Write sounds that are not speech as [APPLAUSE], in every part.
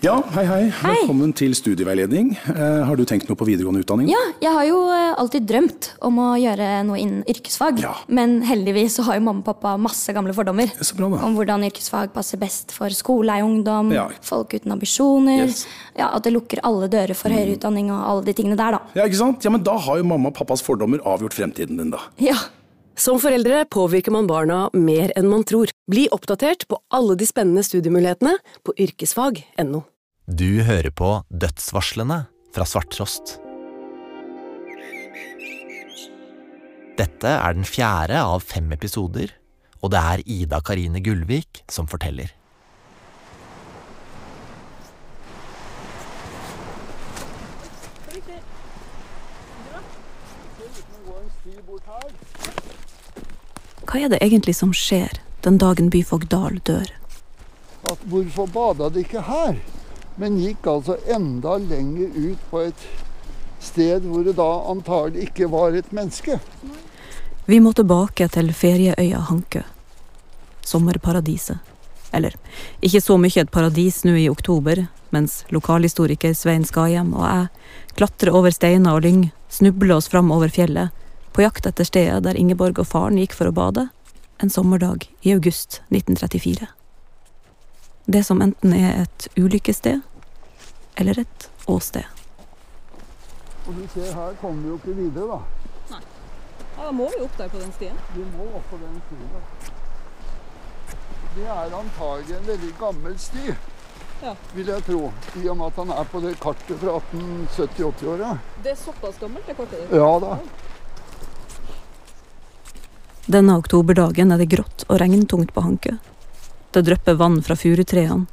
Ja, hei, hei. Velkommen til studieveiledning. Eh, har du tenkt noe på videregående utdanning? Ja, jeg har jo eh, alltid drømt om å gjøre noe innen yrkesfag. Ja. Men heldigvis så har jo mamma og pappa masse gamle fordommer Så bra, da. om hvordan yrkesfag passer best for skoleeiungdom, Ja. folk uten ambisjoner, Yes. ja, at det lukker alle dører for høyere utdanning og alle de tingene der, da. Ja, ikke sant? Ja, men Da har jo mamma og pappas fordommer avgjort fremtiden din, da. Ja. Som foreldre påvirker man barna mer enn man tror. Bli oppdatert på alle de spennende studiemulighetene på yrkesfag.no. Du hører på Dødsvarslene fra Svarttrost. Dette er den fjerde av fem episoder, og det er Ida Karine Gullvik som forteller. Hva er det egentlig som skjer den dagen byfolk Dahl dør? at hvorfor bada de ikke her? Men gikk altså enda lenger ut på et sted hvor det da antagelig ikke var et menneske. Vi må tilbake til ferieøya Hankø. Sommerparadiset. Eller, ikke så mye et paradis nå i oktober, mens lokalhistoriker Svein Skahjem og jeg klatrer over steiner og lyng, snubler oss fram over fjellet, på jakt etter stedet der Ingeborg og faren gikk for å bade, en sommerdag i august 1934. Det som enten er et ulykkessted, eller et åsted. Og du ser her kommer vi jo ikke videre, da. Ja, da må vi opp der på den stien. Vi må opp på den siden. Det er antagelig en veldig gammel sti, Ja. vil jeg tro. I og med at han er på det kartet fra 1870-80-åra. Det er såpass gammelt, det kortet ditt. Ja da. Denne oktoberdagen er det grått og regntungt på Hankø. Det drypper vann fra furutrærne.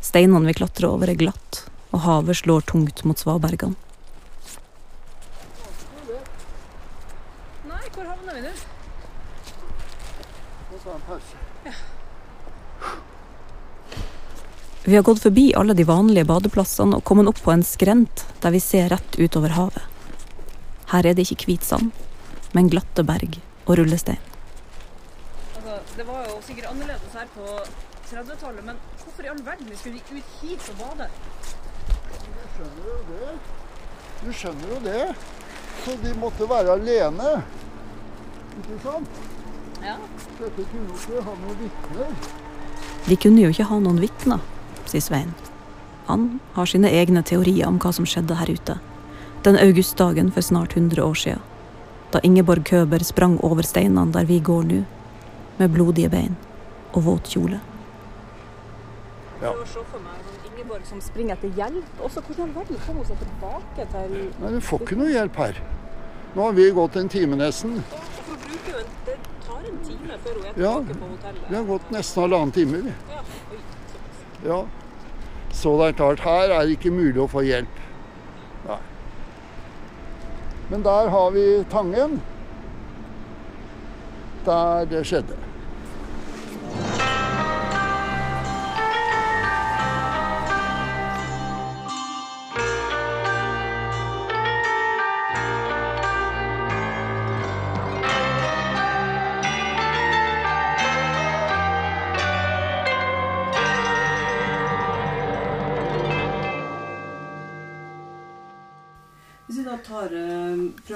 Steinene vi klatrer over er glatt, og havet slår tungt mot svabergene. Nei, hvor havner vi nå? Og ta en pause. Vi har gått forbi alle de vanlige badeplassene og kommet opp på en skrent der vi ser rett utover havet. Her er det ikke hvit sand, men glatte berg og rullestein. Altså, det var jo sikkert annerledes her på 30-tallet, men hvorfor i all verden skulle de ut hit og bade? Du skjønner jo det. Du skjønner jo det. Så de måtte være alene. Ikke sant? Ja. Dette kunne jo ikke ha noen vitner. De kunne jo ikke ha noen vitner, sier Svein. Han har sine egne teorier om hva som skjedde her ute. Den augustdagen for snart 100 år siden. Da Ingeborg Køber sprang over steinene der vi går nå, med blodige bein og våt kjole. Ja. Ingeborg som springer etter hjelp. Også hvordan i all verden kom hun seg tilbake til Nei, du får ikke noe hjelp her. Nå har vi gått en time nesten. Hvorfor bruker en... Det tar en time før hun er Ja. tilbake på hotellet. Vi har gått nesten halvannen time, vi. Ja. Ja. Så det er klart, her er det ikke mulig å få hjelp. Nei. Men der har vi Tangen. Der det skjedde.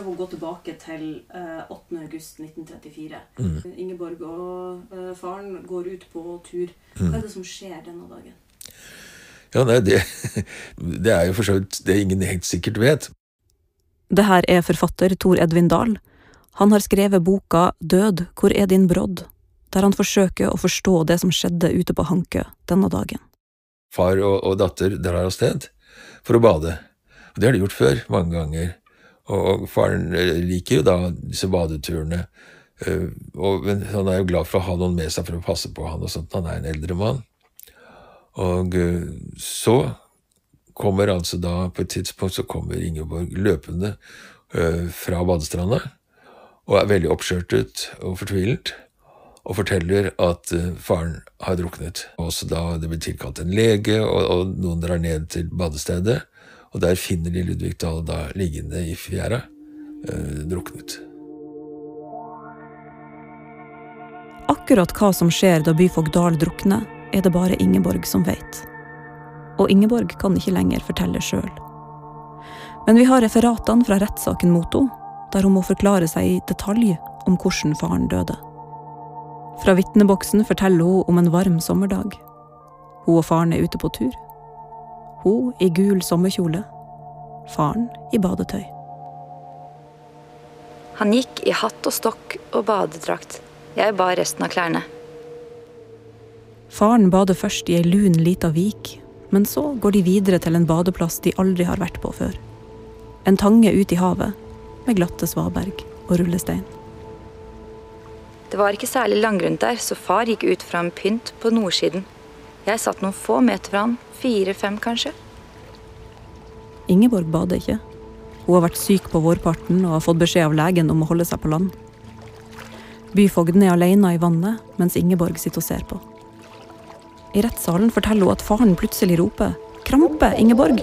Eh, å gå tilbake til 8. august 1934. Ingeborg og eh, faren går ut på tur. Hva er det som skjer denne dagen? Ja, nei, det, [LAUGHS] det er jo for så vidt det ingen helt sikkert vet. Det her er forfatter Tor Edvin Dahl. Han har skrevet boka Død, hvor er din brodd? Der han forsøker å forstå det som skjedde ute på Hankø denne dagen. Far og, og datter drar av sted for å bade. Og det har de gjort før, mange ganger. Og, faren eh, liker jo da disse badeturene. eh, og, han er jo glad for å ha noen med seg for å passe på han og sånt. Han er en eldre mann. Og eh, så kommer altså da, på et tidspunkt så kommer Ingeborg løpende fra badestranda og er veldig oppskjørtet og fortvilet og forteller at faren har druknet. Også da det blir tilkalt en lege, og, og noen drar ned til badestedet, og der finner de Ludvig Dahl da liggende i fjæra, eh, druknet. Akkurat hva som skjer da byfogd Dahl drukner, er det bare Ingeborg som vet. Og Ingeborg kan ikke lenger fortelle sjøl. Men vi har referatene fra rettssaken mot henne, der hun må forklare seg i detalj om hvordan faren døde. Fra vitneboksen forteller hun om en varm sommerdag. Hun og faren er ute på tur. Hun i gul sommerkjole. Faren i badetøy. Han gikk i hatt og stokk og badedrakt. Jeg bar resten av klærne. Faren bader først i ei lun lita vik, men så går de videre til en badeplass de aldri har vært på før. En tange ut i havet, med glatte svaberg og rullestein. Det var ikke særlig langgrunt der, så far gikk ut fra en pynt på nordsiden. Jeg satt noen få meter fra han, fire-fem kanskje. Ingeborg bader ikke. Hun har vært syk på vårparten og har fått beskjed av legen om å holde seg på land. Byfogden er alene i vannet, mens Ingeborg sitter og ser på. I rettssalen forteller hun at faren plutselig roper 'Krampe, Ingeborg!'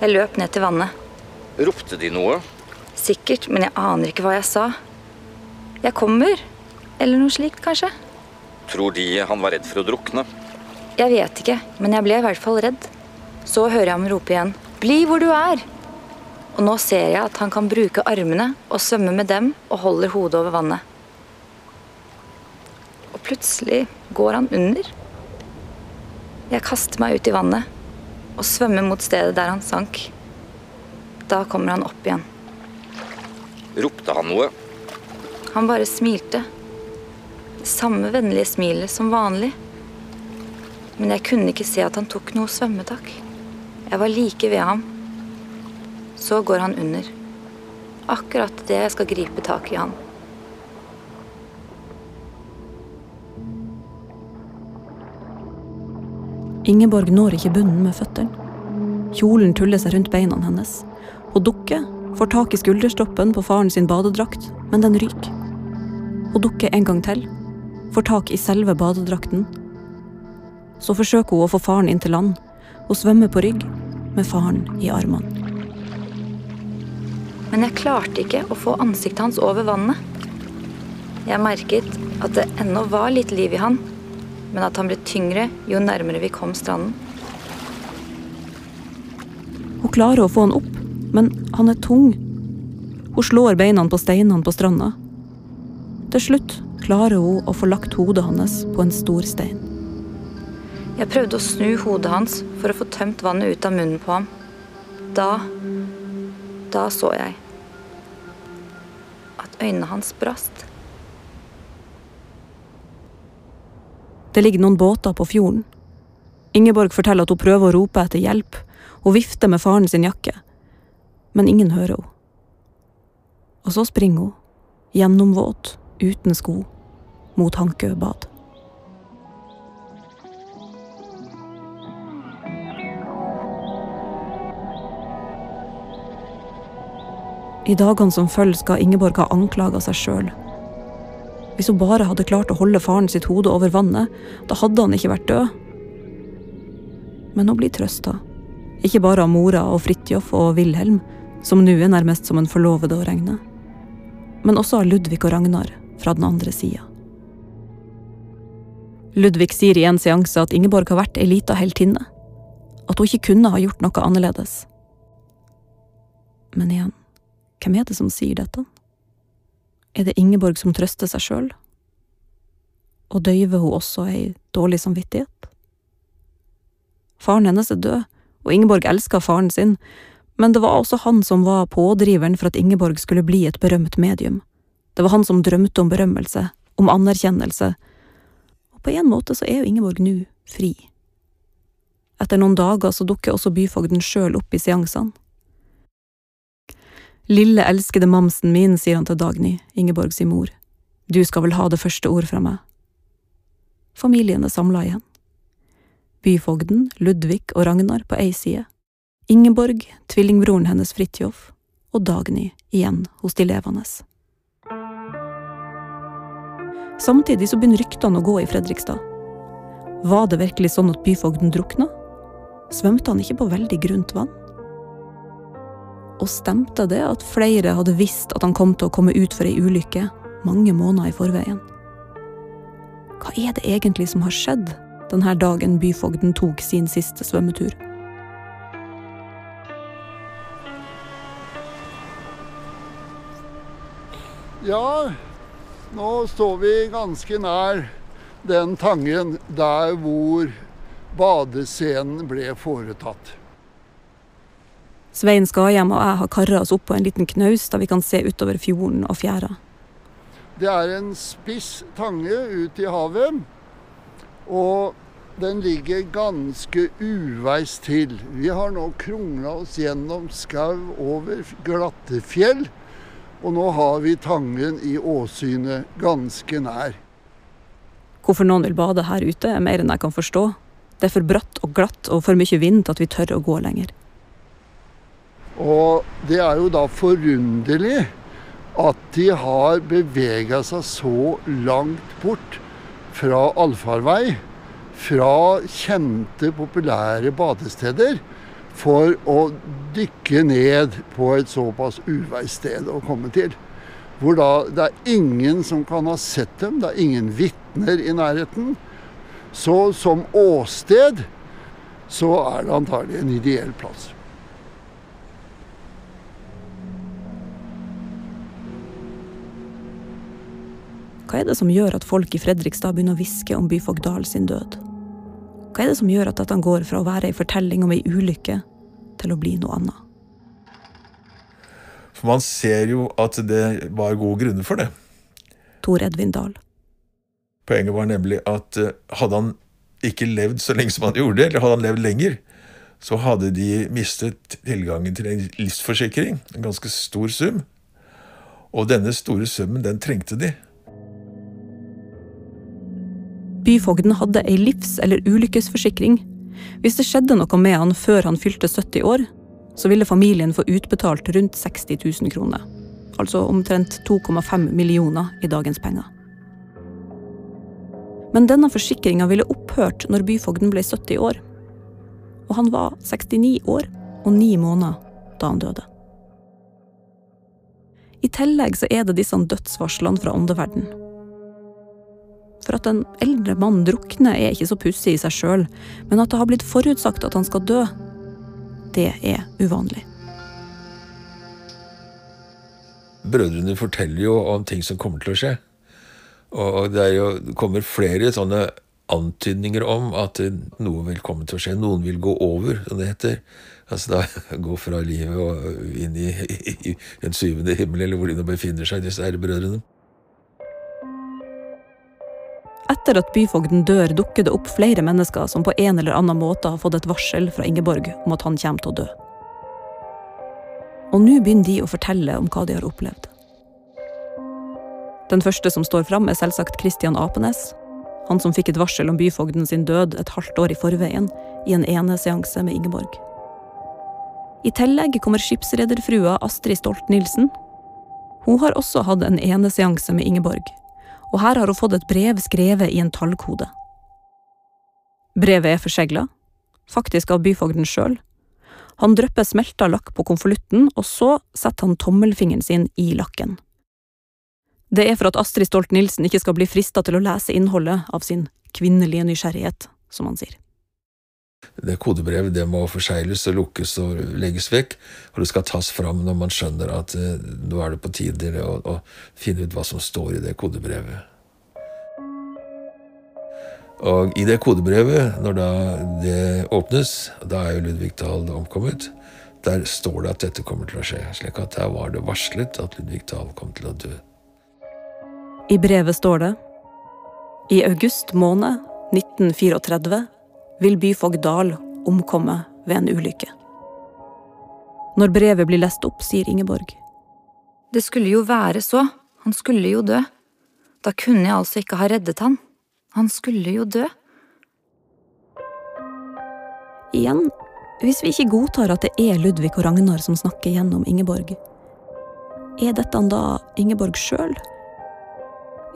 Jeg løp ned til vannet. Ropte de noe? Sikkert, men jeg aner ikke hva jeg sa. Jeg kommer. Eller noe slikt, kanskje. Tror de han var redd for å drukne? Jeg vet ikke, men jeg ble i hvert fall redd. Så hører jeg ham rope igjen. Bli hvor du er! Og nå ser jeg at han kan bruke armene og svømme med dem og holder hodet over vannet. Og plutselig går han under. Jeg kaster meg ut i vannet og svømmer mot stedet der han sank. Da kommer han opp igjen. Ropte han noe? Han bare smilte. Det samme vennlige smilet som vanlig. Men jeg kunne ikke se at han tok noe svømmetak. Jeg var like ved ham. Så går han under. Akkurat det jeg skal gripe tak i han. Ingeborg når ikke bunnen med føttene. Kjolen tuller seg rundt beina hennes. Hun dukker, får tak i skulderstoppen på faren sin badedrakt, men den ryker. Hun dukker en gang til, får tak i selve badedrakten. Så forsøker hun å få faren inn til land. Hun svømmer på rygg, med faren i armene. Men jeg klarte ikke å få ansiktet hans over vannet. Jeg merket at det ennå var litt liv i han, men at han ble tyngre jo nærmere vi kom stranden. Hun klarer å få han opp, men han er tung. Hun slår beina på steinene på stranda. Til slutt klarer hun å få lagt hodet hans på en stor stein. Jeg prøvde å snu hodet hans for å få tømt vannet ut av munnen på ham. Da Da så jeg at øynene hans brast. Det ligger noen båter på fjorden. Ingeborg forteller at hun prøver å rope etter hjelp. Hun vifter med faren sin jakke. Men ingen hører henne. Og så springer hun, gjennomvåt, uten sko, mot Hankø bad. I dagene som følger skal Ingeborg ha anklaga seg sjøl. Hvis hun bare hadde klart å holde faren sitt hode over vannet, da hadde han ikke vært død. Men hun blir trøsta. Ikke bare av mora og Fridtjof og Wilhelm, som nå er nærmest som en forlovede å regne, men også av Ludvig og Ragnar fra den andre sida. Ludvig sier i en seanse at Ingeborg har vært ei lita heltinne. At hun ikke kunne ha gjort noe annerledes. Men igjen, hvem er det som sier dette? Er det Ingeborg som trøster seg sjøl? Og døyver hun også ei dårlig samvittighet? Faren hennes er død, og Ingeborg elska faren sin, men det var også han som var pådriveren for at Ingeborg skulle bli et berømt medium. Det var han som drømte om berømmelse, om anerkjennelse, og på en måte så er jo Ingeborg nå fri. Etter noen dager så dukker også byfogden sjøl opp i seansene. Lille, elskede mamsen min, sier han til Dagny, Ingeborg sin mor, du skal vel ha det første ord fra meg. Familien er samla igjen. Byfogden, Ludvig og Ragnar på ei side, Ingeborg, tvillingbroren hennes Fridtjof, og Dagny igjen hos de levende. Samtidig så begynner ryktene å gå i Fredrikstad. Var det virkelig sånn at byfogden drukna? Svømte han ikke på veldig grunt vann? Og stemte det at flere hadde visst at han kom til å komme ut for ei ulykke mange måneder i forveien? Hva er det egentlig som har skjedd denne dagen byfogden tok sin siste svømmetur? Ja, nå står vi ganske nær den tangen der hvor badescenen ble foretatt. Svein Skahjem og jeg har kara oss opp på en liten knaus der vi kan se utover fjorden og fjæra. Det er en spiss tange ut i havet, og den ligger ganske uveis til. Vi har nå krongla oss gjennom skau over glatte fjell, og nå har vi Tangen i åsynet ganske nær. Hvorfor noen vil bade her ute, er mer enn jeg kan forstå. Det er for bratt og glatt og for mye vind til at vi tør å gå lenger. Og det er jo da forunderlig at de har bevega seg så langt bort fra allfarvei, fra kjente, populære badesteder, for å dykke ned på et såpass uveissted å komme til. Hvor da det er ingen som kan ha sett dem, det er ingen vitner i nærheten. Så som åsted så er det antagelig en ideell plass. Hva er det som gjør at folk i Fredrikstad begynner å hviske om byfogd Dahl sin død? Hva er det som gjør at dette går fra å være ei fortelling om ei ulykke til å bli noe annet? For man ser jo at det var gode grunner for det. Tor Edvin Dahl. Poenget var nemlig at eh, hadde han ikke levd så lenge som han gjorde, eller hadde han levd lenger, så hadde de mistet tilgangen til en livsforsikring, en ganske stor sum. Og denne store summen, den trengte de. Byfogden hadde ei livs- eller ulykkesforsikring. Hvis det skjedde noe med han før han fylte 70 år, så ville familien få utbetalt rundt 60 000 kroner. Altså omtrent 2,5 millioner i dagens penger. Men denne forsikringa ville opphørt når byfogden ble 70 år. Og han var 69 år og 9 måneder da han døde. I tillegg så er det disse dødsvarslene fra åndeverden. For at en eldre mann drukner er ikke så pussig i seg sjøl, men at det har blitt forutsagt at han skal dø, det er uvanlig. Brødrene forteller jo om ting som kommer til å skje. Og det, jo, det kommer flere sånne antydninger om at noe vil komme til å skje. Noen vil gå over, som det heter. Altså da [LAUGHS] gå fra livet og inn i, i, i en syvende himmel, eller hvor de nå befinner seg, disse herre brødrene. Etter at byfogden dør, dukker det opp flere mennesker som på en eller annen måte har fått et varsel fra Ingeborg om at han kommer til å dø. Og nå begynner de å fortelle om hva de har opplevd. Den første som står fram, er selvsagt Christian Apenes. Han som fikk et varsel om byfogden sin død et halvt år i forveien, i en eneseanse med Ingeborg. I tillegg kommer skipsrederfrua Astrid Stolt-Nielsen. Hun har også hatt en eneseanse med Ingeborg, og her har hun fått et brev skrevet i en tallkode. Brevet er forsegla, faktisk av byfogden sjøl. Han drypper smelta lakk på konvolutten, og så setter han tommelfingeren sin i lakken. Det er for at Astrid Stolt-Nielsen ikke skal bli frista til å lese innholdet av sin kvinnelige nysgjerrighet, som han sier. Det kodebrevet det må forsegles og lukkes og legges vekk, og det skal tas fram når man skjønner at eh, nå er det på tide å, å finne ut hva som står i det kodebrevet. Og i det kodebrevet, når da det åpnes, da er jo Ludvig Dahl omkommet, der står det at dette kommer til å skje. Slik at der var det varslet at Ludvig Dahl kom til å dø. I brevet står det I august måned 1934 vil byfogd Dahl omkomme ved en ulykke. Når brevet blir lest opp, sier Ingeborg. Det skulle jo være så, han skulle jo dø. Da kunne jeg altså ikke ha reddet han. Han skulle jo dø. Igjen, hvis vi ikke godtar at det er Ludvig og Ragnar som snakker gjennom Ingeborg, er dette da Ingeborg sjøl?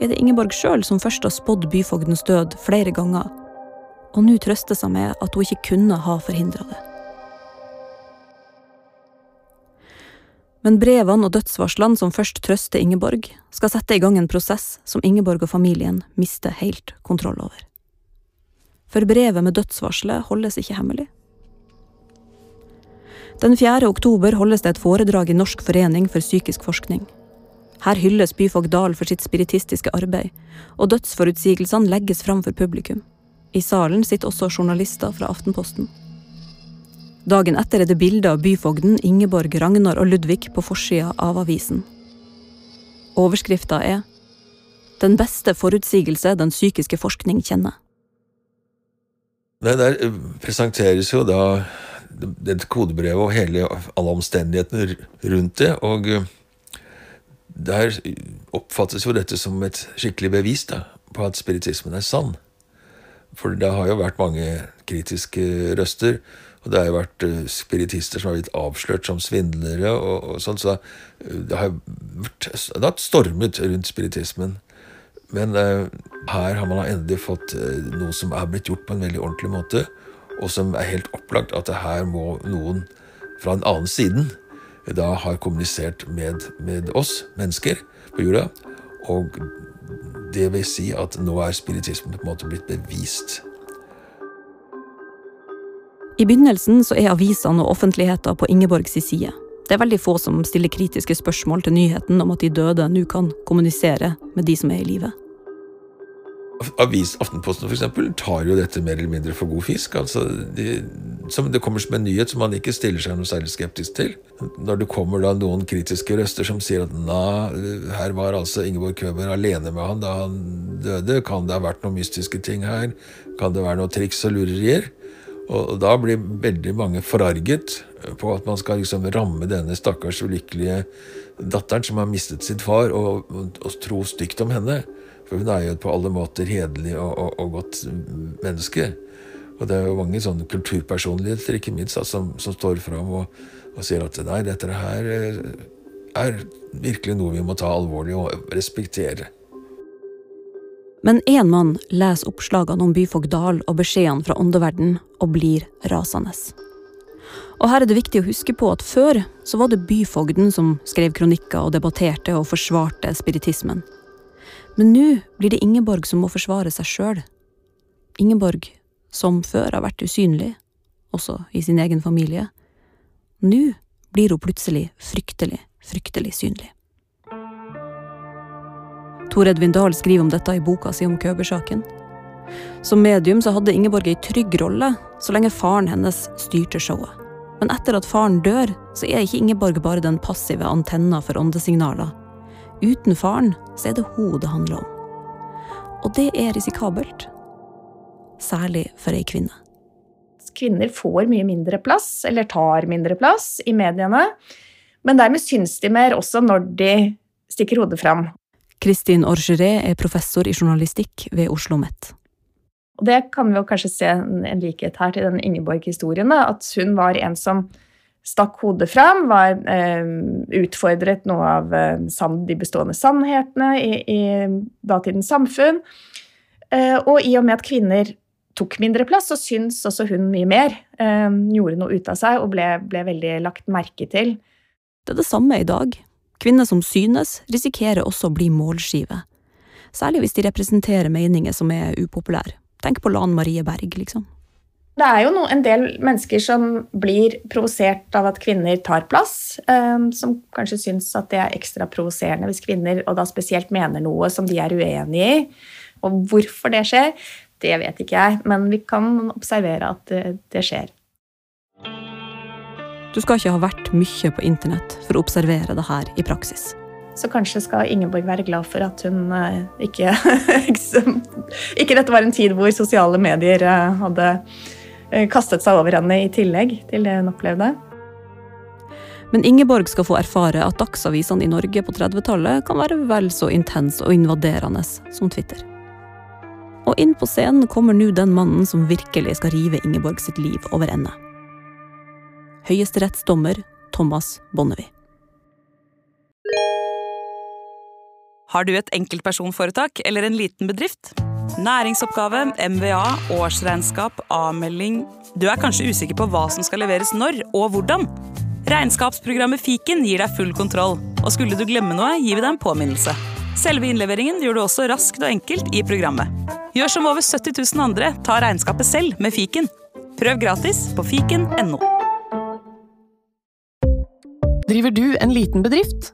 Er det Ingeborg sjøl som først har spådd byfogdens død flere ganger, og nå trøste seg med at hun ikke kunne ha forhindra det? Men brevene og dødsvarslene som først trøster Ingeborg, skal sette i gang en prosess som Ingeborg og familien mister helt kontroll over. For brevet med dødsvarselet holdes ikke hemmelig. Den 4. oktober holdes det et foredrag i Norsk forening for psykisk forskning. Her hylles byfogd Dahl for sitt spiritistiske arbeid, og dødsforutsigelsene legges fram for publikum. I salen sitter også journalister fra Aftenposten. Dagen etter er det bilde av byfogden Ingeborg, Ragnar og Ludvig på forsida av avisen. Overskrifta er Den beste forutsigelse den psykiske forskning kjenner. Nei, Der eh, presenteres jo da det kodebrevet og hele, alle omstendighetene rundt det. Og eh, der oppfattes jo dette som et skikkelig bevis da, på at spiritismen er sann. For det har jo vært mange kritiske røster og det har jo vært uh, spiritister som har blitt avslørt som svindlere og, og sånn, så det har vært, det har stormet rundt spiritismen. Men eh, her har man endelig fått noe som er blitt gjort på en veldig ordentlig måte, og som er helt opplagt at det her må noen fra den annen siden da har kommunisert med, med oss mennesker på jorda. Og det vil si at nå er spiritismen på en måte blitt bevist. I begynnelsen så er avisene og offentligheten på Ingeborgs side. Det er veldig få som stiller kritiske spørsmål til nyheten om at de døde nå kan kommunisere med de som er i live. Avis Aftenposten eksempel, tar jo dette mer eller mindre for god fisk. altså de, Det kommer som en nyhet som man ikke stiller seg noe særlig skeptisk til. Når det kommer da noen kritiske røster som sier at na, her var altså Ingeborg Køber alene med han da han døde, kan det ha vært noen mystiske ting her? Kan det være noen triks og lurerier? Og da blir veldig mange forarget på at man skal liksom ramme denne stakkars ulykkelige datteren som har mistet sin far, og, og, tro stygt om henne. For hun er jo på alle måter hederlig og, og, og, godt menneske. Og det er jo mange sånne kulturpersonligheter ikke minst, da, som, som, står fram og, og sier at nei, dette her er virkelig noe vi må ta alvorlig og respektere. Men én mann leser oppslagene om byfogd Dahl og beskjedene fra åndeverden og blir rasende. Og her er det viktig å huske på at før så var det byfogden som skrev kronikker og debatterte og forsvarte spiritismen. Men nå blir det Ingeborg som må forsvare seg sjøl. Ingeborg, som før har vært usynlig, også i sin egen familie. Nå blir hun plutselig fryktelig, fryktelig synlig. Tor Edvin Dahl skriver om dette i boka si om Køber-saken. Som medium så hadde Ingeborg ei trygg rolle så lenge faren hennes styrte showet. Men etter at faren dør, så er ikke Ingeborg bare den passive antenna for åndesignaler. Uten faren så er det hun det handler om. Og det er risikabelt. Særlig for ei kvinne. Kvinner får mye mindre plass, eller tar mindre plass, i mediene. Men dermed syns de mer også når de stikker hodet fram. Kristin Orgeret er professor i journalistikk ved Oslo OsloMet. Det kan vi jo kanskje se en likhet her til den Ingeborg-historien. At hun var en som stakk hodet fram, var, eh, utfordret noe av eh, de bestående sannhetene i, i datidens samfunn. Eh, og i og med at kvinner tok mindre plass, så syns også hun mye mer. Eh, gjorde noe ut av seg og ble, ble veldig lagt merke til. Det er det samme i dag. Kvinner som synes, risikerer også å bli målskive. Særlig hvis de representerer meninger som er upopulære. Tenk på Lan Marie Berg, liksom. Det er jo en del mennesker som blir provosert av at kvinner tar plass. Um, som kanskje syns at det er ekstra provoserende hvis kvinner, og da spesielt mener noe som de er uenig i. Og hvorfor det skjer, det vet ikke jeg, men vi kan observere at det, det skjer. Du skal ikke ha vært mye på internett for å observere det her i praksis. Så kanskje skal Ingeborg være glad for at hun eh, ikke [LAUGHS] Ikke dette var en tid hvor sosiale medier eh, hadde eh, kastet seg over henne i tillegg til det hun opplevde. Men Ingeborg skal få erfare at dagsavisene i Norge på 30-tallet kan være vel så intense og invaderende som Twitter. Og inn på scenen kommer nå den mannen som virkelig skal rive Ingeborg sitt liv over ende høyesterettsdommer Thomas Bonnevie. Har du et enkeltpersonforetak eller en liten bedrift? Næringsoppgave, MVA, årsregnskap, avmelding Du er kanskje usikker på hva som skal leveres når og hvordan? Regnskapsprogrammet Fiken gir deg full kontroll, og skulle du glemme noe, gir vi deg en påminnelse. Selve innleveringen gjør du også raskt og enkelt i programmet. Gjør som over 70 000 andre, ta regnskapet selv med Fiken. Prøv gratis på fiken.no. Driver du en liten bedrift?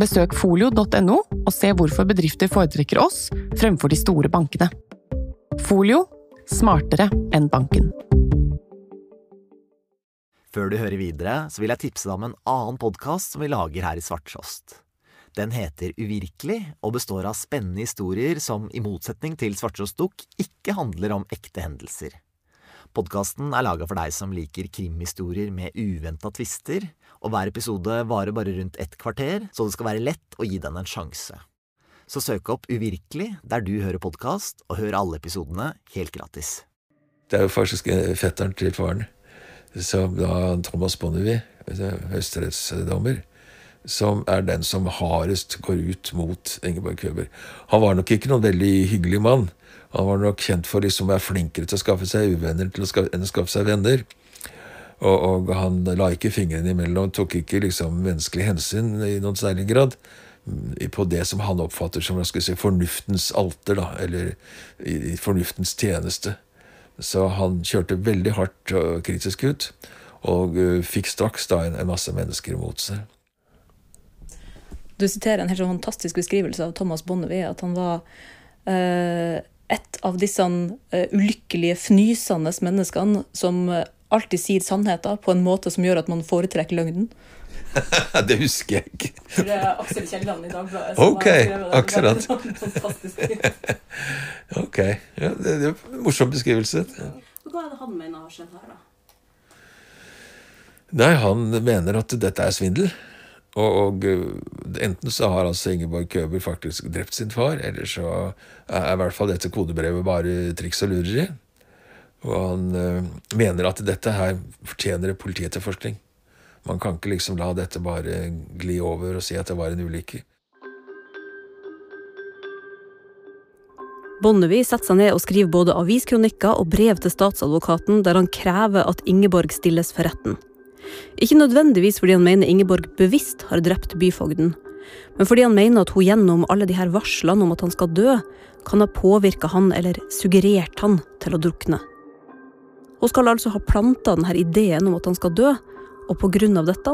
Besøk folio.no og se hvorfor bedrifter foretrekker oss fremfor de store bankene. Folio smartere enn banken. Før du hører videre, så vil jeg tipse deg om en annen podkast som vi lager her i Svarttrost. Den heter Uvirkelig og består av spennende historier som, i motsetning til Svarttrost Dukk, ikke handler om ekte hendelser. Podkasten er laga for deg som liker krimhistorier med uventa tvister, og hver episode varer bare rundt ett kvarter, så det skal være lett å gi den en sjanse. Så søk opp Uvirkelig der du hører podkast, og hør alle episodene helt gratis. Det er jo faktisk fetteren til faren, som da Thomas Bonnevie, høyesterettsdommer, som er den som hardest går ut mot Ingeborg Køber. Han var nok ikke noen veldig hyggelig mann. Han var nok kjent for liksom å være flinkere til å skaffe seg uvenner enn å skaffe seg venner. Og, og, han la ikke fingrene imellom, tok ikke liksom menneskelig hensyn i noen særlig grad på det som han oppfatter som si, fornuftens alter, da, eller i, i fornuftens tjeneste. Så han kjørte veldig hardt og kritisk ut, og uh, fikk straks da en, en, masse mennesker mot seg. Du siterer en helt sånn fantastisk beskrivelse av Thomas Bonnevie, at han var uh, et av disse uh, ulykkelige, fnysende menneskene som alltid sier sannheten på en måte som gjør at man foretrekker løgnen. [LAUGHS] det husker jeg ikke. det er Aksel Kielland i Dagbladet. Ok, akkurat. [LAUGHS] ok, ja, det, det er en morsom beskrivelse. Ja. Hva er det han mener har skjedd her, da? Nei, Han mener at dette er svindel. Og, og, enten så har altså Ingeborg Køber faktisk drept sin far, eller så er i hvert fall dette kodebrevet bare triks og lureri. Og han øh, mener at dette her fortjener politietterforskning. Man kan ikke liksom la dette bare gli over og si at det var en ulykke. Bonnevie setter seg ned og skriver både aviskronikker og brev til statsadvokaten der han krever at Ingeborg stilles for retten. Ikke nødvendigvis fordi han mener Ingeborg bevisst har drept byfogden, men fordi han mener at hun gjennom alle de her varslene om at han skal dø, kan ha påvirka han eller suggerert han til å drukne. Hun skal altså ha planta denne ideen om at han skal dø, og av dette,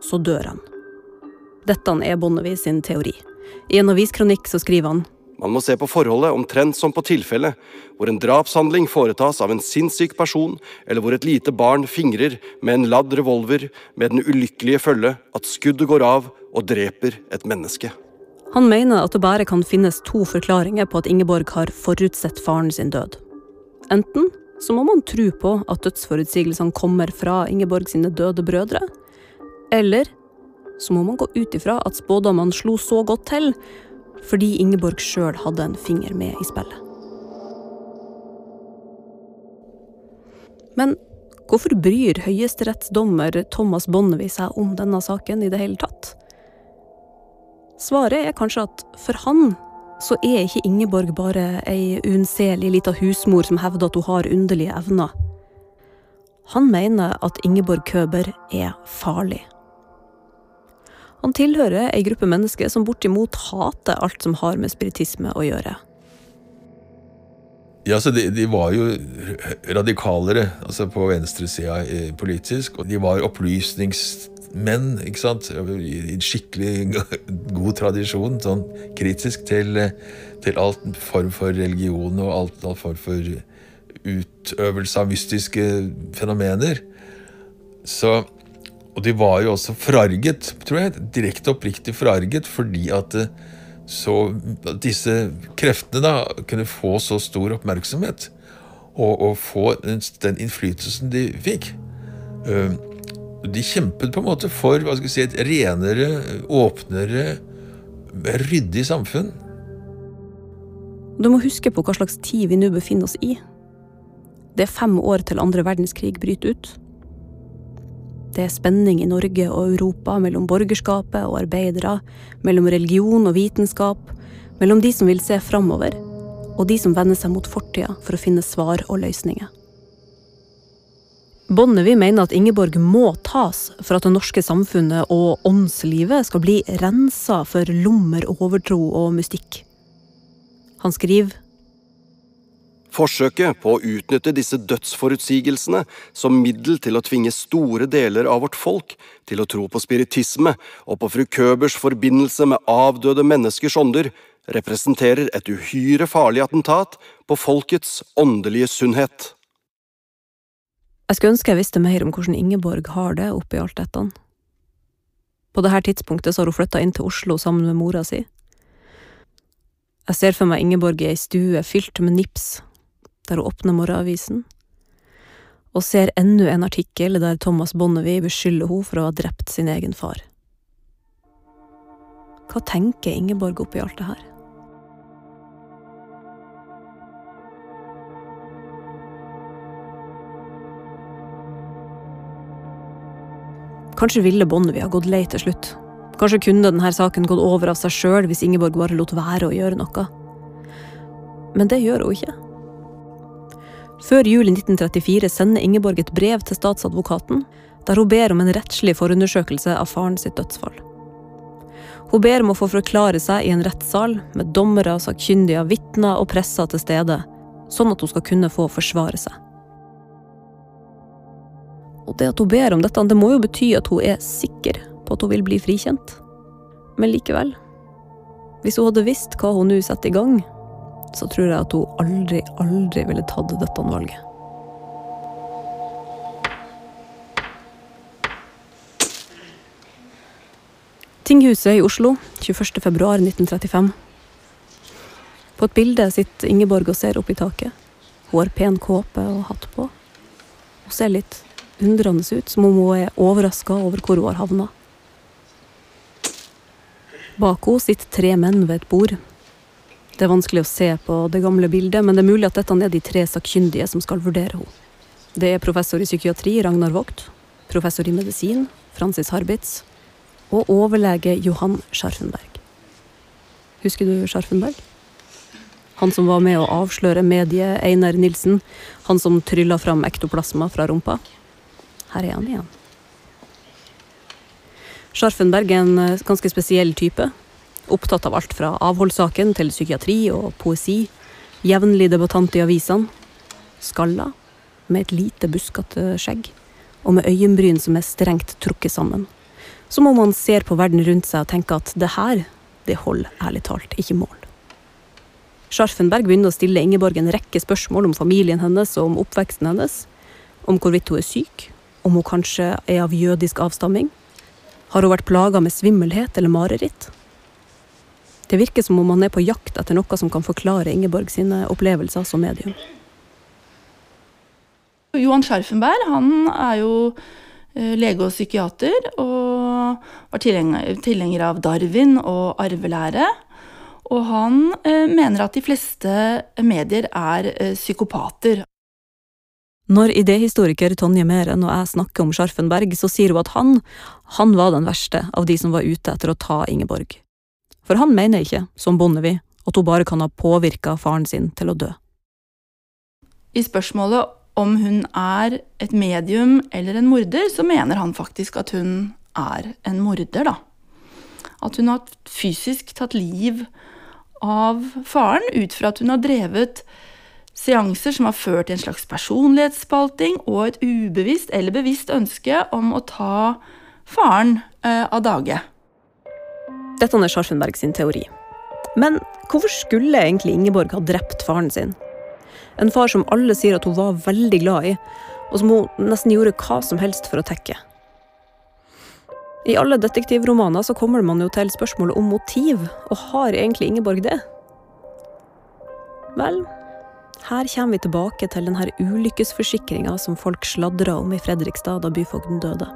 så dør han. Dette er Bonnevie sin teori. I en aviskronikk så skriver han man må se på forholdet omtrent som på tilfellet hvor en drapshandling foretas av en sinnssyk person, eller hvor et lite barn fingrer med en ladd revolver med den ulykkelige følge at skuddet går av og dreper et menneske. Han mener at det bare kan finnes to forklaringer på at Ingeborg har forutsett faren sin død. Enten så må man tro på at dødsforutsigelsene kommer fra Ingeborg sine døde brødre. Eller så må man gå ut ifra at spådommene slo så godt til fordi Ingeborg sjøl hadde en finger med i spillet. Men hvorfor bryr høyesterettsdommer Thomas Bonnevie seg om denne saken i det hele tatt? Svaret er kanskje at for han så er ikke Ingeborg bare ei unnselig lita husmor som hevder at hun har underlige evner. Han mener at Ingeborg Køber er farlig. Han tilhører ei gruppe mennesker som bortimot hater alt som har med spiritisme å gjøre. Ja, så de, de, var jo radikalere altså på venstresida politisk. Og de var opplysningsmenn, ikke sant? I skikkelig [LAUGHS] god tradisjon. Sånn kritisk til, til alt form for religion og alt, all form for utøvelse av mystiske fenomener. Så Og de var jo også forarget, tror jeg. Direkte oppriktig forarget fordi at så disse kreftene da kunne få så stor oppmerksomhet og, og få den, den, innflytelsen de fikk. Uh, De kjempet på en måte for si, et renere, åpnere, ryddig samfunn. Du må huske på hva slags tid vi nå befinner oss i. Det er fem år til andre verdenskrig bryter ut. Det er spenning i Norge og Europa mellom borgerskapet og arbeidere, mellom religion og vitenskap, mellom de som vil se framover, og de som vender seg mot fortida for å finne svar og løsninger. Bonnevie mener at Ingeborg må tas for at det norske samfunnet og åndslivet skal bli rensa for lommer, overtro og mystikk. Han skriver Forsøket på å utnytte disse dødsforutsigelsene som middel til å tvinge store deler av vårt folk til å tro på spiritisme og på fru Købers forbindelse med avdøde menneskers ånder, representerer et uhyre farlig attentat på folkets åndelige sunnhet. Jeg skulle ønske jeg visste mer om hvordan Ingeborg har det oppi alt dette. På dette tidspunktet så har hun flytta inn til Oslo sammen med mora si. Jeg ser for meg Ingeborg i ei stue fylt med nips der hun åpner morgenavisen, og ser enda en artikkel der Thomas Bonnevie beskylder henne for å ha drept sin egen far. Hva tenker Ingeborg oppi alt det her? Kanskje ville Bonnevie ha gått lei til slutt. Kanskje kunne denne saken gått over av seg sjøl hvis Ingeborg bare lot være å gjøre noe. Men det gjør hun ikke. Før jul i 1934 sender Ingeborg et brev til statsadvokaten, der hun ber om en rettslig forundersøkelse av faren sitt dødsfall. Hun ber om å få forklare seg i en rettssal, med dommere, sakkyndige, vitner og presser til stede, sånn at hun skal kunne få forsvare seg. Og det at hun ber om dette, det må jo bety at hun er sikker på at hun vil bli frikjent. Men likevel, hvis hun hadde visst hva hun nå setter i gang, så tror jeg at hun aldri, aldri ville tatt dette valget. Tinghuset i Oslo, 21.2.1935. På et bilde sitter Ingeborg og ser opp i taket. Hun har pen kåpe og hatt på. Hun ser litt undrende ut, som om hun er overraska over hvor hun har havna. Bak henne sitter tre menn ved et bord. Det er vanskelig å se på det gamle bildet, men det er mulig at dette er de tre sakkyndige som skal vurdere henne. Det er professor i psykiatri Ragnar Vogt, professor i medisin Francis Harbitz og overlege Johan Scharfenberg. Husker du Scharfenberg? Han som var med å avsløre mediet Einar Nilsen, han som trylla fram ektoplasma fra rumpa. Her er han igjen. Scharfenberg er en eh, ganske spesiell type. Opptatt av alt fra avholdssaken til psykiatri og poesi. Jevnlig debattant i avisene. Skalla, med et lite, buskete skjegg. Og med øyenbryn som er strengt trukket sammen. Som om han ser på verden rundt seg og tenker at det her, det holder ærlig talt ikke mål. Scharfenberg begynner å stille Ingeborg en rekke spørsmål om familien hennes og om oppveksten hennes. Om hvorvidt hun er syk, om hun kanskje er av jødisk avstamming. Har hun vært plaga med svimmelhet eller mareritt? Det virker som om han er på jakt etter noe som kan forklare Ingeborg sine opplevelser som medium. Johan Scharfenberg han er jo eh, lege og psykiater, og var tilhenger av Darwin og arvelære. Og han eh, mener at de fleste medier er eh, psykopater. Når idéhistoriker Tonje Meren og jeg snakker om Scharfenberg, så sier hun at han, han var den verste av de som var ute etter å ta Ingeborg. For han mener ikke, som Bondevie, at hun bare kan ha påvirka faren sin til å dø. I spørsmålet om hun er et medium eller en morder, så mener han faktisk at hun er en morder, da. At hun har fysisk tatt liv av faren ut fra at hun har drevet seanser som har ført til en slags personlighetsspalting og et ubevisst eller bevisst ønske om å ta faren eh, av dage. Dette er Scharfenberg sin teori. Men hvorfor skulle egentlig Ingeborg ha drept faren sin? En far som alle sier at hun var veldig glad i, og som hun nesten gjorde hva som helst for å tekke. I alle detektivromaner så kommer man jo til spørsmålet om motiv, og har egentlig Ingeborg det? Vel, her kommer vi tilbake til denne ulykkesforsikringa som folk sladra om i Fredrikstad da byfogden døde.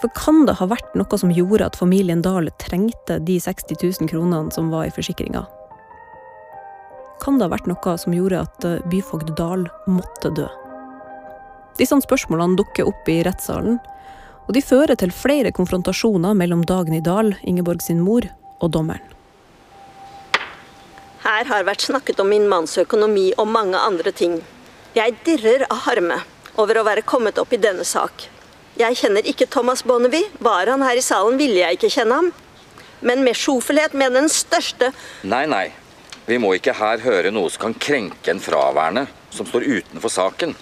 For kan det ha vært noe som gjorde at familien Dahl trengte de 60 000 kronene som var i forsikringa? Kan det ha vært noe som gjorde at eh, byfogd Dahl måtte dø? Disse spørsmålene dukker opp i rettssalen, og de fører til flere konfrontasjoner mellom Dagny Dahl, Ingeborg sin mor, og dommeren. Her har vært snakket om min manns økonomi og mange andre ting. Jeg dirrer av harme over å være kommet opp i denne sak. Jeg kjenner ikke Thomas Bonnevie. Var han her i salen, ville jeg ikke kjenne ham. Men med sjofelhet med den største Nei, nei. Vi må ikke her høre noe som kan krenke en fraværende som står utenfor saken.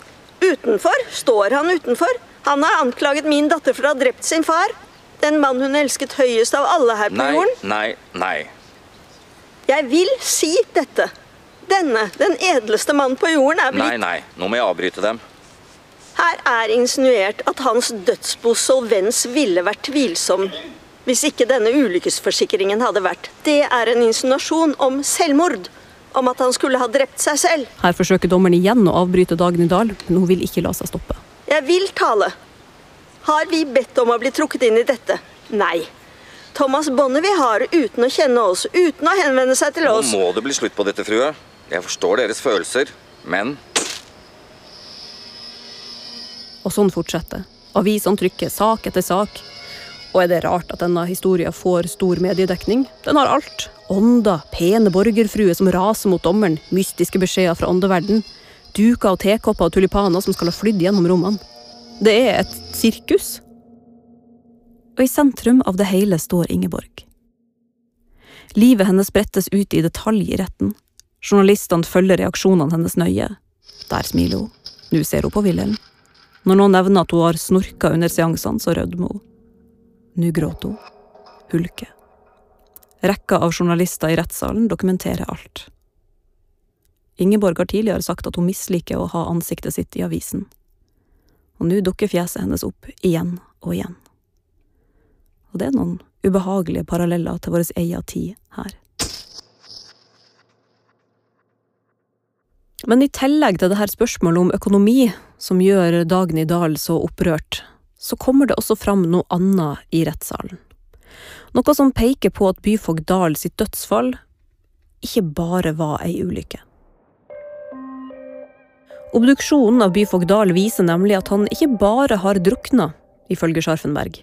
Utenfor? Står han utenfor? Han har anklaget min datter for å ha drept sin far. Den mann hun elsket høyest av alle her på Nei, jorden. nei, nei. Jeg vil si dette. Denne, den edleste mannen på jorden, er blitt Nei, nei. Nå må jeg avbryte dem. Her er insinuert at hans dødsbos solvens ville vært tvilsom hvis ikke denne ulykkesforsikringen hadde vært. Det er en insinuasjon om selvmord. Om at han skulle ha drept seg selv. Her forsøker dommeren igjen å avbryte Dagny Dahl, men hun vil ikke la seg stoppe. Jeg vil tale. Har vi bedt om å bli trukket inn i dette? Nei. Thomas Bonnevie har, uten å kjenne oss, uten å henvende seg til oss. Nå må det bli slutt på dette, frue. Jeg forstår deres følelser, men Og sånn fortsetter. Avisene trykker sak etter sak. Og er det rart at denne historien får stor mediedekning? Den har alt. Ånder, pene borgerfruer som raser mot dommeren, mystiske beskjeder fra åndeverden, duker og tekopper og tulipaner som skal ha flydd gjennom rommene. Det er et sirkus. Og i sentrum av det hele står Ingeborg. Livet hennes brettes ut i detalj i retten. Journalistene følger reaksjonene hennes nøye. Der smiler hun. Nå ser hun på Wilhelm. Når noen nevner at hun har snorka under seansene, så rødmer hun. Nå gråter hun. Hulker. Rekka av journalister i rettssalen dokumenterer alt. Ingeborg har tidligere sagt at hun misliker å ha ansiktet sitt i avisen. Og nå dukker fjeset hennes opp igjen og igjen. Og det er noen ubehagelige paralleller til vår egen tid her. Men i tillegg til dette spørsmålet om økonomi, som gjør Dagny Dahl så opprørt, så kommer det også fram noe annet i rettssalen. Noe som peker på at byfogd Dahl sitt dødsfall ikke bare var ei ulykke. Obduksjonen av byfogd Dahl viser nemlig at han ikke bare har drukna, ifølge Scharfenberg.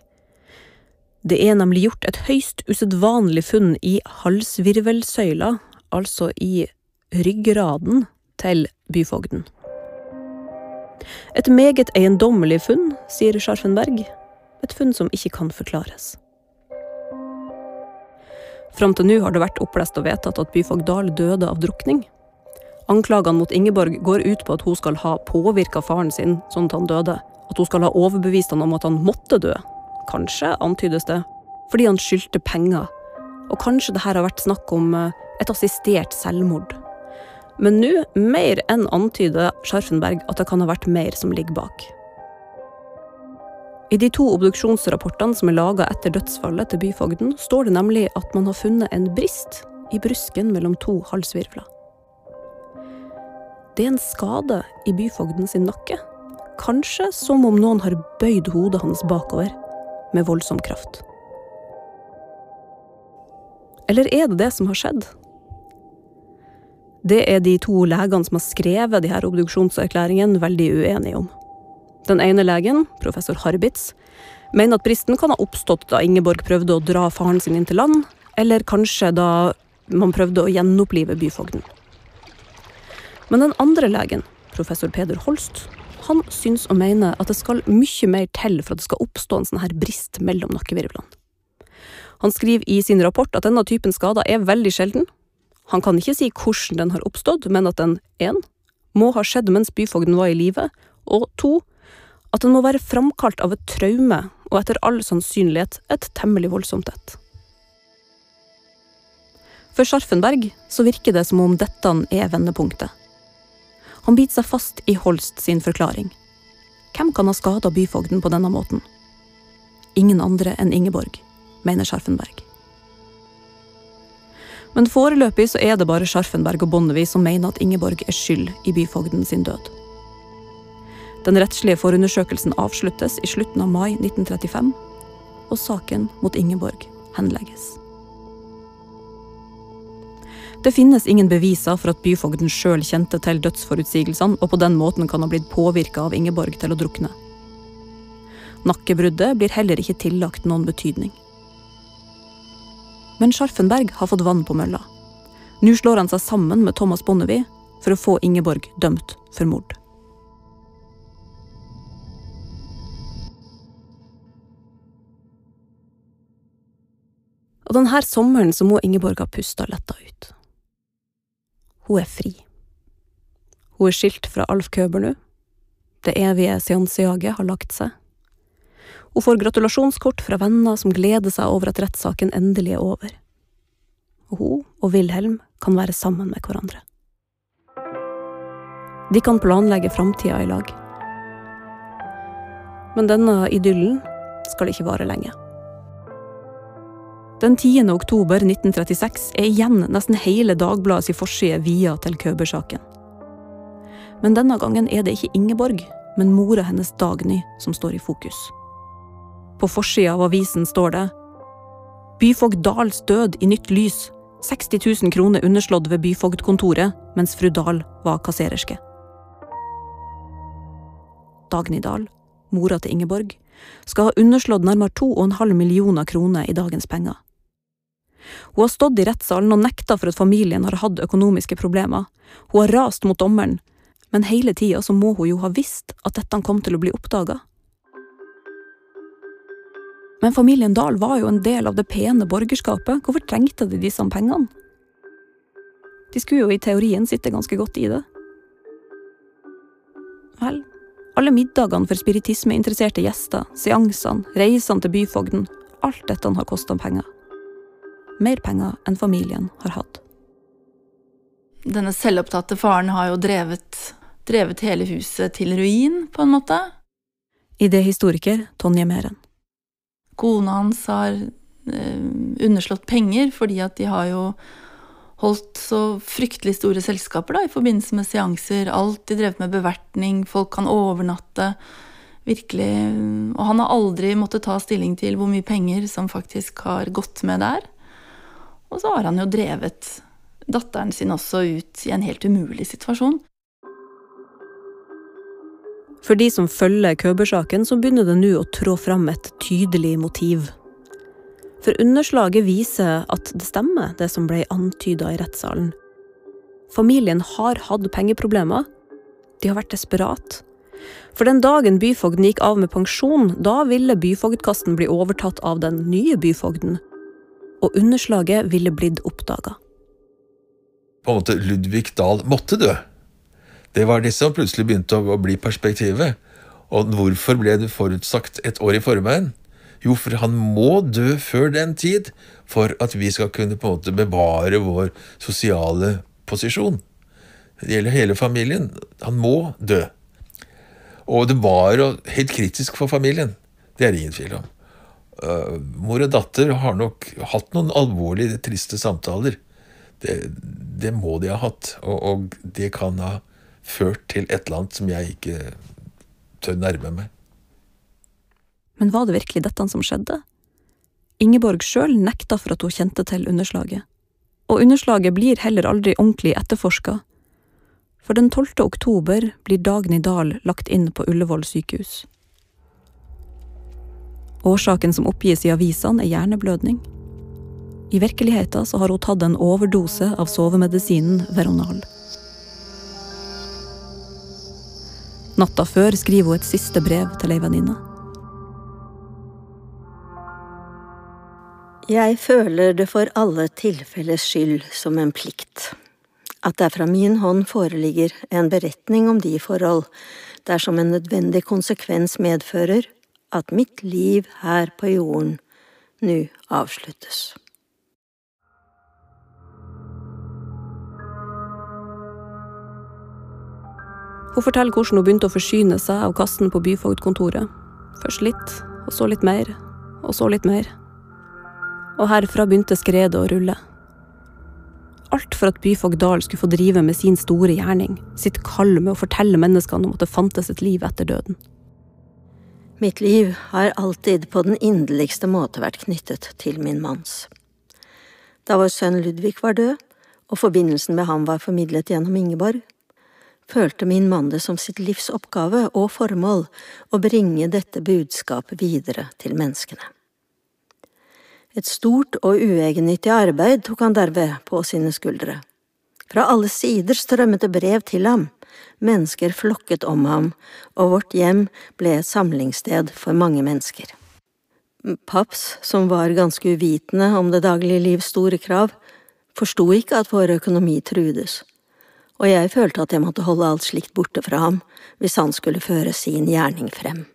Det er nemlig gjort et høyst usedvanlig funn i halsvirvelsøyla, altså i ryggraden til byfogden. Et meget eiendommelig funn, sier Scharfenberg. Et funn som ikke kan forklares. Fram til nå har det vært opplest og vedtatt at byfogd Dahl døde av drukning. Anklagene mot Ingeborg går ut på at hun skal ha påvirka faren sin sånn at han døde. At hun skal ha overbevist han om at han måtte dø. Kanskje, antydes det, fordi han skyldte penger. Og kanskje det her har vært snakk om eh, et assistert selvmord. Men nå, mer enn antyder Scharfenberg at det kan ha vært mer som ligger bak. I de to obduksjonsrapportene som er laga etter dødsfallet til byfogden, står det nemlig at man har funnet en brist i brusken mellom to halsvirvler. Det er en skade i byfogden sin nakke. Kanskje som om noen har bøyd hodet hans bakover med voldsom kraft. Eller er det det som har skjedd? Det er de to legene som har skrevet de her obduksjonserklæringene, veldig uenige om. Den ene legen, professor Harbitz, mener at bristen kan ha oppstått da Ingeborg prøvde å dra faren sin inn til land, eller kanskje da man prøvde å gjenopplive byfogden. Men den andre legen, professor Peder Holst, han syns og mener at det skal mye mer til for at det skal oppstå en sånn her brist mellom nakkevirvlene. Han skriver i sin rapport at denne typen skader er veldig sjelden. Han kan ikke si hvordan den har oppstått, men at den 1. må ha skjedd mens byfogden var i live, og 2. at den må være framkalt av et traume, og etter all sannsynlighet et temmelig voldsomt et. For Scharfenberg så virker det som om dette er vendepunktet. Han biter seg fast i Holst sin forklaring. Hvem kan ha skada byfogden på denne måten? Ingen andre enn Ingeborg, mener Scharfenberg. Men foreløpig så er det bare Scharfenberg og Bonnevie som mener at Ingeborg er skyld i byfogden sin død. Den rettslige forundersøkelsen avsluttes i slutten av mai 1935, og saken mot Ingeborg henlegges. Det finnes ingen beviser for at byfogden sjøl kjente til dødsforutsigelsene og på den måten kan ha blitt påvirka av Ingeborg til å drukne. Nakkebruddet blir heller ikke tillagt noen betydning. Men Scharfenberg har fått vann på mølla. Nå slår han seg sammen med Thomas Bonnevie for å få Ingeborg dømt for mord. Og denne sommeren så må Ingeborg ha pusta letta ut. Hun er fri. Hun er skilt fra Alf Køber nå. Det evige seansejaget har lagt seg. Hun får gratulasjonskort fra venner som gleder seg over at rettssaken endelig er over. Og hun og Wilhelm kan være sammen med hverandre. De kan planlegge framtida i lag. Men denne idyllen skal ikke vare lenge. Den 10. oktober 1936 er igjen nesten hele Dagbladets forside via til Køber-saken. Men denne gangen er det ikke Ingeborg, men mora hennes Dagny som står i fokus. På forsida av avisen står det Byfogd Dahls død i nytt lys. 60 000 kroner underslått ved byfogdkontoret, mens fru Dahl var kassererske. Dagny Dahl, mora til Ingeborg, skal ha underslått nærmere 2,5 millioner kroner i dagens penger. Hun har stått i rettssalen og nekta for at familien har hatt økonomiske problemer. Hun har rast mot dommeren, men hele tida så må hun jo ha visst at dette kom til å bli oppdaga. Men familien Dahl var jo en del av det pene borgerskapet, hvorfor trengte de disse pengene? De skulle jo i teorien sitte ganske godt i det. Vel, alle middagene for spiritismeinteresserte gjester, seansene, reisene til byfogden, alt dette har kosta penger mer penger enn familien har hatt. Denne selvopptatte faren har jo drevet, drevet hele huset til ruin, på en måte. Idéhistoriker Tonje Meren. Kona hans har eh, underslått penger fordi at de har jo holdt så fryktelig store selskaper da, i forbindelse med seanser. Alltid drevet med bevertning, folk kan overnatte. Virkelig. Og han har aldri måttet ta stilling til hvor mye penger som faktisk har gått med der. Og så har han jo drevet datteren sin også ut i en helt umulig situasjon. For de som følger Køber-saken, så begynner det nå å trå fram et tydelig motiv. For underslaget viser at det stemmer, det som ble antyda i rettssalen. Familien har hatt pengeproblemer. De har vært desperat. For den dagen byfogden gikk av med pensjon, da ville byfogdkassen bli overtatt av den nye byfogden og underslaget ville blitt oppdaga. På en måte Ludvig Dahl måtte dø. Det var det som plutselig begynte å bli perspektivet. Og hvorfor ble det forutsagt et år i forveien? Jo, for han må dø før den tid for at vi skal kunne på en måte bevare vår sosiale posisjon. Det gjelder hele familien. Han må dø. Og det var helt kritisk for familien. Det er det ingen tvil om. Uh, mor og datter har nok hatt noen alvorlige, triste samtaler. Det, det må de ha hatt. Og, og, det kan ha ført til et eller annet som jeg ikke tør nærme meg. Men var det virkelig dette som skjedde? Ingeborg sjøl nekta for at hun kjente til underslaget. Og underslaget blir heller aldri ordentlig etterforska. For den 12. oktober blir Dagny Dahl lagt inn på Ullevål sykehus. Årsaken som oppgis i avisene, er hjerneblødning. I virkeligheten så har hun tatt en overdose av sovemedisinen Veronal. Natta før skriver hun et siste brev til ei venninne. Jeg føler det for alle tilfelles skyld som en plikt. At det fra min hånd foreligger en beretning om de forhold dersom en nødvendig konsekvens medfører at mitt liv her på jorden nå avsluttes. Hun forteller hvordan hun begynte å forsyne seg av kassen på byfogdkontoret. Først litt, og så litt mer, og så litt mer. Og herfra begynte skredet å rulle. Alt for at byfogd Dahl skulle få drive med sin store gjerning, sitt kall med å fortelle menneskene om at det fantes et liv etter døden. Mitt liv har alltid på den inderligste måte vært knyttet til min manns. Da vår sønn Ludvig var død, og forbindelsen med ham var formidlet gjennom Ingeborg, følte min mann det som sitt livs oppgave og formål å bringe dette budskapet videre til menneskene. Et stort og uegennyttig arbeid tok han derved på sine skuldre. Fra alle sider strømmet det brev til ham, Mennesker flokket om ham, og vårt hjem ble et samlingssted for mange mennesker. Paps, som var ganske uvitende om det daglige livs store krav, forsto ikke at vår økonomi trudes, og jeg følte at jeg måtte holde alt slikt borte fra ham hvis han skulle føre sin gjerning frem.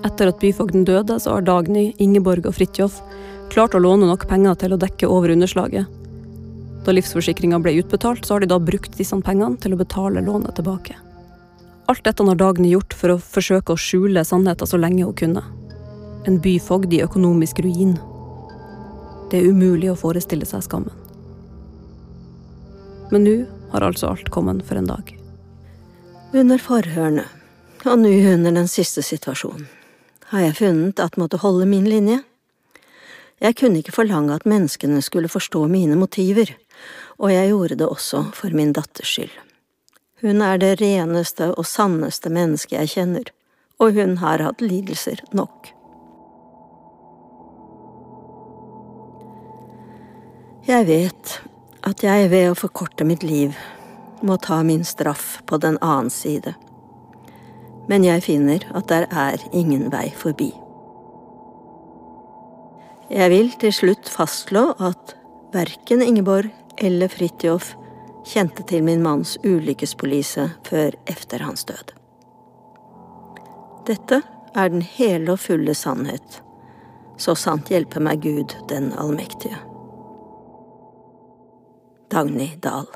Etter at byfogden døde, så har Dagny, Ingeborg og Fridtjof klart å låne nok penger til å dekke over underslaget, da livsforsikringa ble utbetalt, så har de da brukt disse pengene til å betale lånet tilbake. Alt dette har Dagny gjort for å forsøke å skjule sannheten så lenge hun kunne. En byfogd i økonomisk ruin. Det er umulig å forestille seg skammen. Men nå har altså alt kommet for en dag. Under forhørene, og nå under den siste situasjonen, har jeg funnet at måtte holde min linje. Jeg kunne ikke forlange at menneskene skulle forstå mine motiver, og jeg gjorde det også for min datters skyld. Hun er det reneste og sanneste mennesket jeg kjenner, og hun har hatt lidelser nok. Jeg vet at jeg ved å forkorte mitt liv må ta min straff på den annen side, men jeg finner at der er ingen vei forbi. Jeg vil til slutt fastslå at verken Ingeborg eller Fridtjof kjente til min manns ulykkespolise før efter hans død. Dette er den hele og fulle sannhet, så sant hjelpe meg Gud den allmektige. Dagny Dahl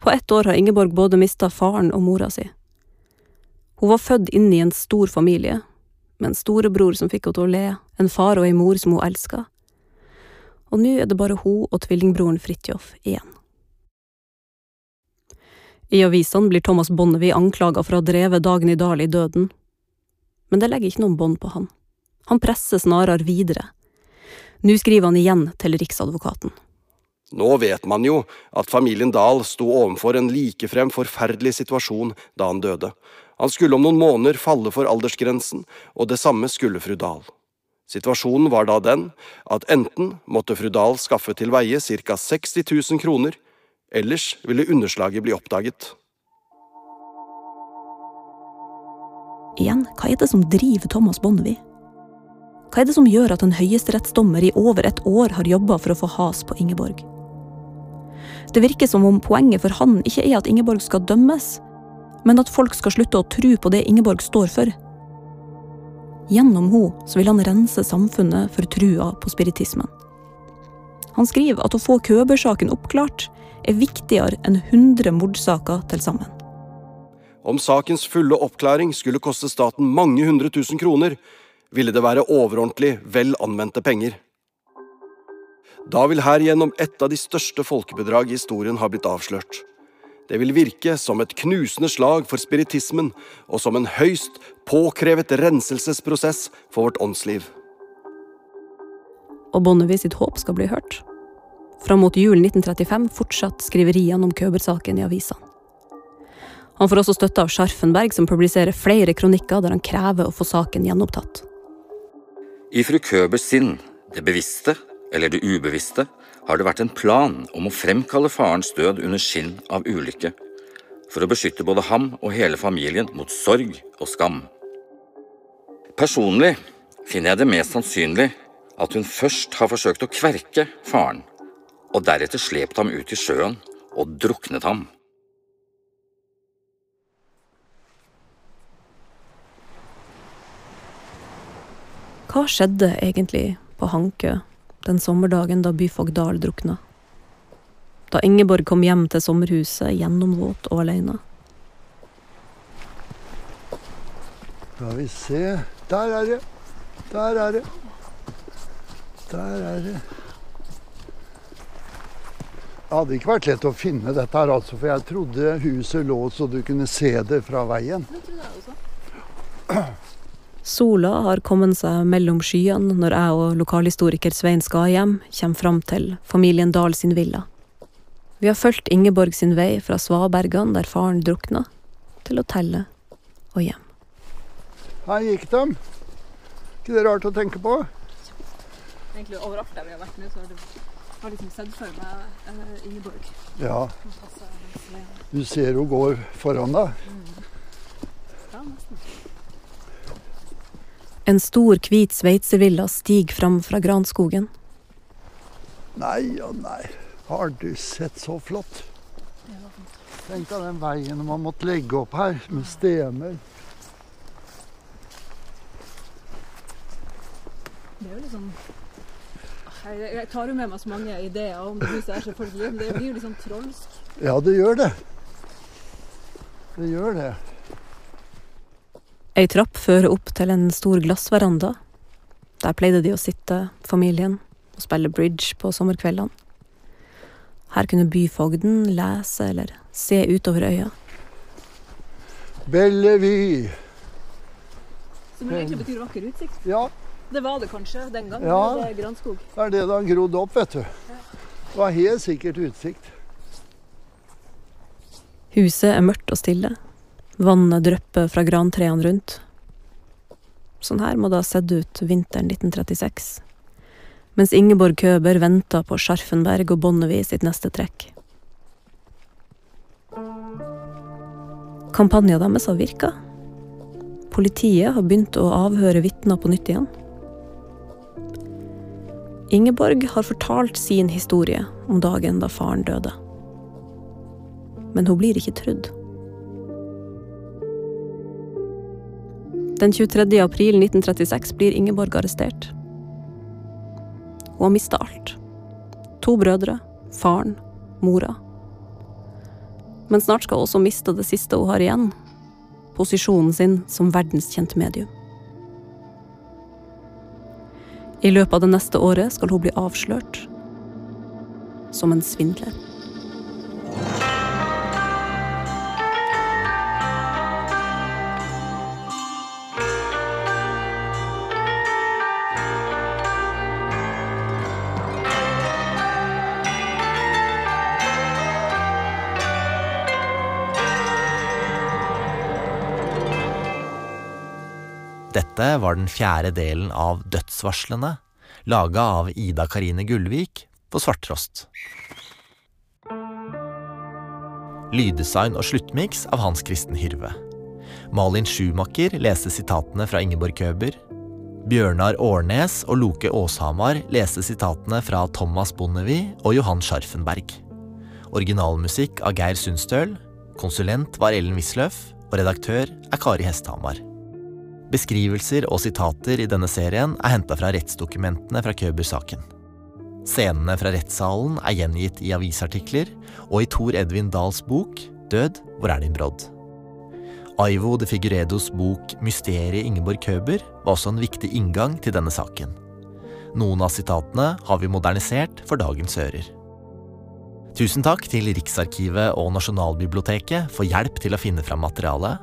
På ett år har Ingeborg både mista faren og mora si. Hun var født inn i en stor familie, med en storebror som fikk henne til å le, en far og ei mor som hun elska. Og nå er det bare hun og tvillingbroren Fridtjof igjen. I avisene blir Thomas Bonnevie anklaga for å ha drevet Dagny Dahl i døden. Men det legger ikke noen bånd på han. Han presser snarere videre. Nå skriver han igjen til Riksadvokaten. Nå vet man jo at familien Dahl sto overfor en likefrem forferdelig situasjon da han døde, han skulle om noen måneder falle for aldersgrensen, og det samme skulle fru Dahl. Situasjonen var da den at enten måtte fru Dahl skaffe til veie ca 60 000 kroner, ellers ville underslaget bli oppdaget. Igjen, hva er det som driver Thomas Bonnevie? Hva er det som gjør at en høyesterettsdommer i over et år har jobba for å få has på Ingeborg? Det virker som om poenget for han ikke er at Ingeborg skal dømmes, men at folk skal slutte å tro på det Ingeborg står for. Gjennom henne vil han rense samfunnet for trua på spiritismen. Han skriver at å få Køber-saken oppklart er viktigere enn 100 mordsaker til sammen. Om sakens fulle oppklaring skulle koste staten mange hundre tusen kroner, ville det være overordentlig vel anvendte penger. Da vil her gjennom et av de største folkebedrag i historien ha blitt avslørt. Det vil virke som et knusende slag for spiritismen og som en høyst påkrevet renselsesprosess for vårt åndsliv. Og Bonnevie sitt håp skal bli hørt. Fram mot julen 1935 fortsatte skriveriene om Køber-saken i avisene. Han får også støtte av Scharfenberg, som publiserer flere kronikker der han krever å få saken gjenopptatt. I fru Købers sinn, det bevisste eller det ubevisste, har det vært en plan om å fremkalle farens død under skinn av ulykke, for å beskytte både ham og hele familien mot sorg og skam. Personlig finner jeg det mest sannsynlig at hun først har forsøkt å kverke faren, og deretter slept ham ut i sjøen og druknet ham. Hva skjedde egentlig på Hankø den sommerdagen da byfogd Dahl drukna. Da Ingeborg kom hjem til sommerhuset gjennomvåt og alene. Skal vi se Der er det! Der er det! Der er det. Det hadde ikke vært lett å finne dette her, altså, for jeg trodde huset lå så du kunne se det fra veien. Sola har kommet seg mellom skyene når jeg og lokalhistoriker Svein Skahjem kommer fram til familien Dahl sin villa. Vi har fulgt Ingeborg sin vei fra Svabergene, der faren drukna, til hotellet og hjem. Her gikk de. Ikke det rart å tenke på? Egentlig overalt der vi har vært nå, så har du har liksom sett for meg uh, Ingeborg. Ja. Du ser hun går foran deg. Ja, nesten. En stor, hvit sveitservilla stiger fram fra granskogen. Nei og nei. Har du sett så flott? Tenk deg den veien man måtte legge opp her, med stener. Det er jo liksom jeg, tar jo med meg så mange ideer om det huset her, selvfølgelig. Men det blir jo sånn trolsk. Ja, det gjør det. Det gjør det. Ei trapp fører opp til en stor glassveranda. Der pleide de å sitte, familien, og spille bridge på sommerkveldene. Her kunne byfogden lese eller se utover øya. Bellevue. Som egentlig betyr vakker utsikt? Ja. Det var det kanskje den gangen? Ja. Det er granskog. Det er det det har grodd opp, vet du. Det var helt sikkert utsikt. Huset er mørkt og stille. Vannet drypper fra grantrærne rundt. Sånn her må det ha sett ut vinteren 1936. Mens Ingeborg Køber venter på Scharfenberg og Bonnevie sitt neste trekk. Kampanjen deres har virka. Politiet har begynt å avhøre vitner på nytt igjen. Ingeborg har fortalt sin historie om dagen da faren døde. Men hun blir ikke trudd. Den 23. april 1936 blir Ingeborg arrestert. Hun har mista alt. To brødre, faren, mora. Men snart skal hun også miste det siste hun har igjen. Posisjonen sin som verdenskjent medium. I løpet av det neste året skal hun bli avslørt som en svindler. Dette var den fjerde delen av Dødsvarslene, laga av Ida Karine Gullvik på Svarttrost. Lyddesign og sluttmiks av Hans Kristen Hyrve. Malin Schumacher leste sitatene fra Ingeborg Køber. Bjørnar Årnes og Loke Åshamar leste sitatene fra Thomas Bondevie og Johan Scharfenberg. Originalmusikk av Geir Sundstøl. Konsulent var Ellen Wisløff, og redaktør er Kari Hesthamar. Beskrivelser og sitater i denne serien er henta fra rettsdokumentene fra Køber-saken. Scenene fra rettssalen er gjengitt i avisartikler og i Tor Edvin Dahls bok Død, hvor er din brodd? Aivo de Figuredos bok Mysteriet Ingeborg Køber var også en viktig inngang til denne saken. Noen av sitatene har vi modernisert for dagens ører. Tusen takk til Riksarkivet og Nasjonalbiblioteket for hjelp til å finne fram materialet.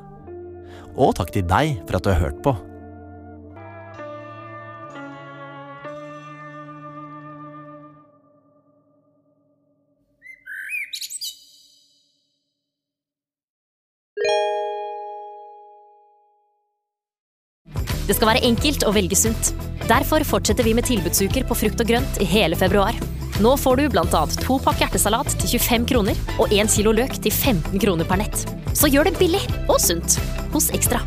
Og takk til deg for at du har hørt på. Det skal være enkelt å velge sunt. Derfor fortsetter vi med tilbudsuker på frukt og grønt i hele februar. Nå får du bl.a. to pakk hjertesalat til 25 kroner og én kilo løk til 15 kroner per nett. Så gjør det billig og sunt hos Ekstra.